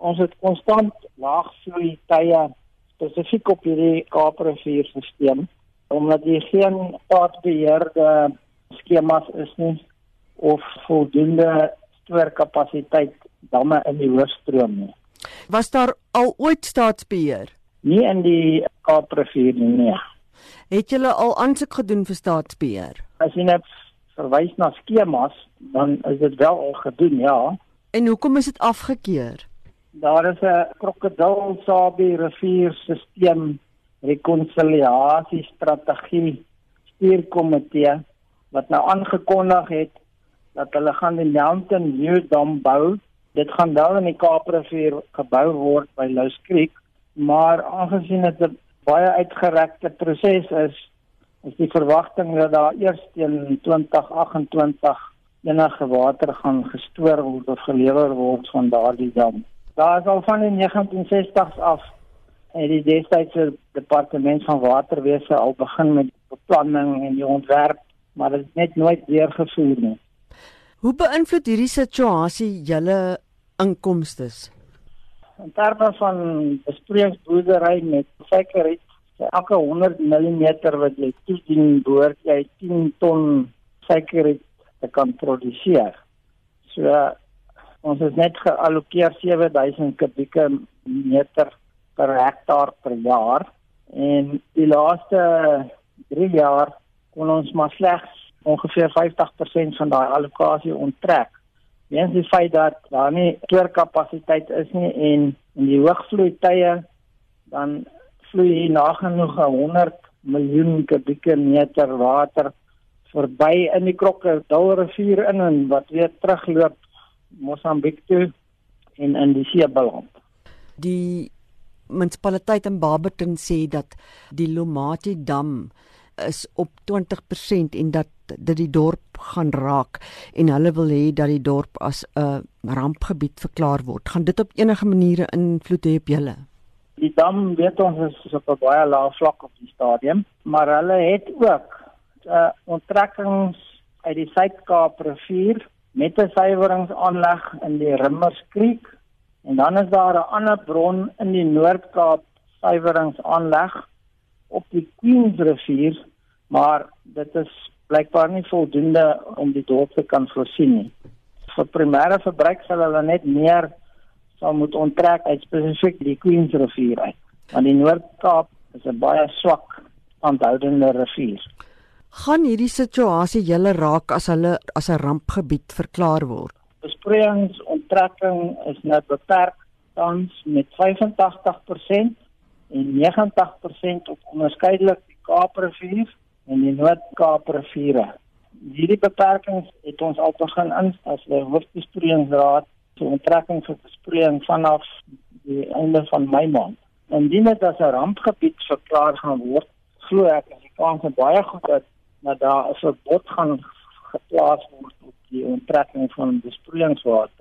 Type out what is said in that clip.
Ons het konstant laagvloei tye spesifiek op hierdie Kaaprivierstelsel omdat hier geen staatsbeheerde skemas is nie of voldoende stoorkapasiteit damme in die hoorstroom nie. Was daar al ooit staatsbeheer? Nie in die Kaaprivier nie. Nee. Het julle al aansoek gedoen vir staatsbeheer? As jy net verwys na skemas, dan is dit wel al gedoen, ja. En hoekom is dit afgekeur? Daar is 'n krokodilsabi rivierstelsel rekonsiliasie strategie stuurkomitee wat nou aangekondig het dat hulle gaan die Mountain View dam bou. Dit gaan wel in die Kaaprivier gebou word by Louws Creek, maar aangesien dit 'n baie uitgerekte proses is, is die verwagting dat daar eers teen 2028 enige water gaan gestoor word of gelewer word van daardie dam. Daar is al van die 1960s af en die destydse departement van waterwese al begin met beplanning en die ontwerp, maar dit is net nooit deurgevoer nie. Hoe beïnvloed hierdie situasie julle inkomste? In terme van besproeiingsboerdery met suikerriet, elke 100 mm wat jy toedien, behoort jy 10 ton suikerriet te kan produseer. So ons het net geallokeer 7000 kubieke meter per hektaar per jaar en die laaste 3 jaar kon ons maar slegs ongeveer 50% van daai allocasie onttrek. Weens die feit dat daar nie toorkapasiteit is nie en in die hoogvloei tye dan vloei hier nagenoeg 100 miljoen kubieke meter water verby in die Krokodilrivier in en wat weer terugloop Mosambiek toe en in die see beland. Die munisipaliteit in Barberton sê dat die Lomati dam is op 20% en dat dit die dorp gaan raak en hulle wil hê dat die dorp as 'n rampgebied verklaar word. Gaan dit op enige maniere invloed hê op julle? Die dam weet ons is op 'n baie lae vlak op die stadium, maar hulle het ook uh, onttrekkings uit die Suid-Kaap rivier met 'n suiweringsaanleg in die Rimmerskriek en dan is daar 'n ander bron in die Noord-Kaap suiweringsaanleg op die Queensrivier, maar dit is blykbaar nie voldoende om die dorp te kan voorsien nie. Vir primêre verbruik sal hulle net meer sal moet onttrek uit spesifiek die Queensrivier uit. Want die Noord-Kaap is 'n baie swak aanhoudende rivier gaan hierdie situasie julle raak as hulle as 'n rampgebied verklaar word? Besproeiingsontrekking is nou beperk tans met 85% en 90% op onderskeidelik die Kaaprivier en die Noord-Kaapriviere. Hierdie beperkings het ons al begin instel by hoofbesproeiingsraad vir onttrekking vir besproeiing vanaf die einde van Mei maand. Indien dit as 'n rampgebied verklaar gaan word, glo ek dat die kans baie goed is dat daar 'n verbod gaan geplaas word op die onttrekking van besproeiingswater.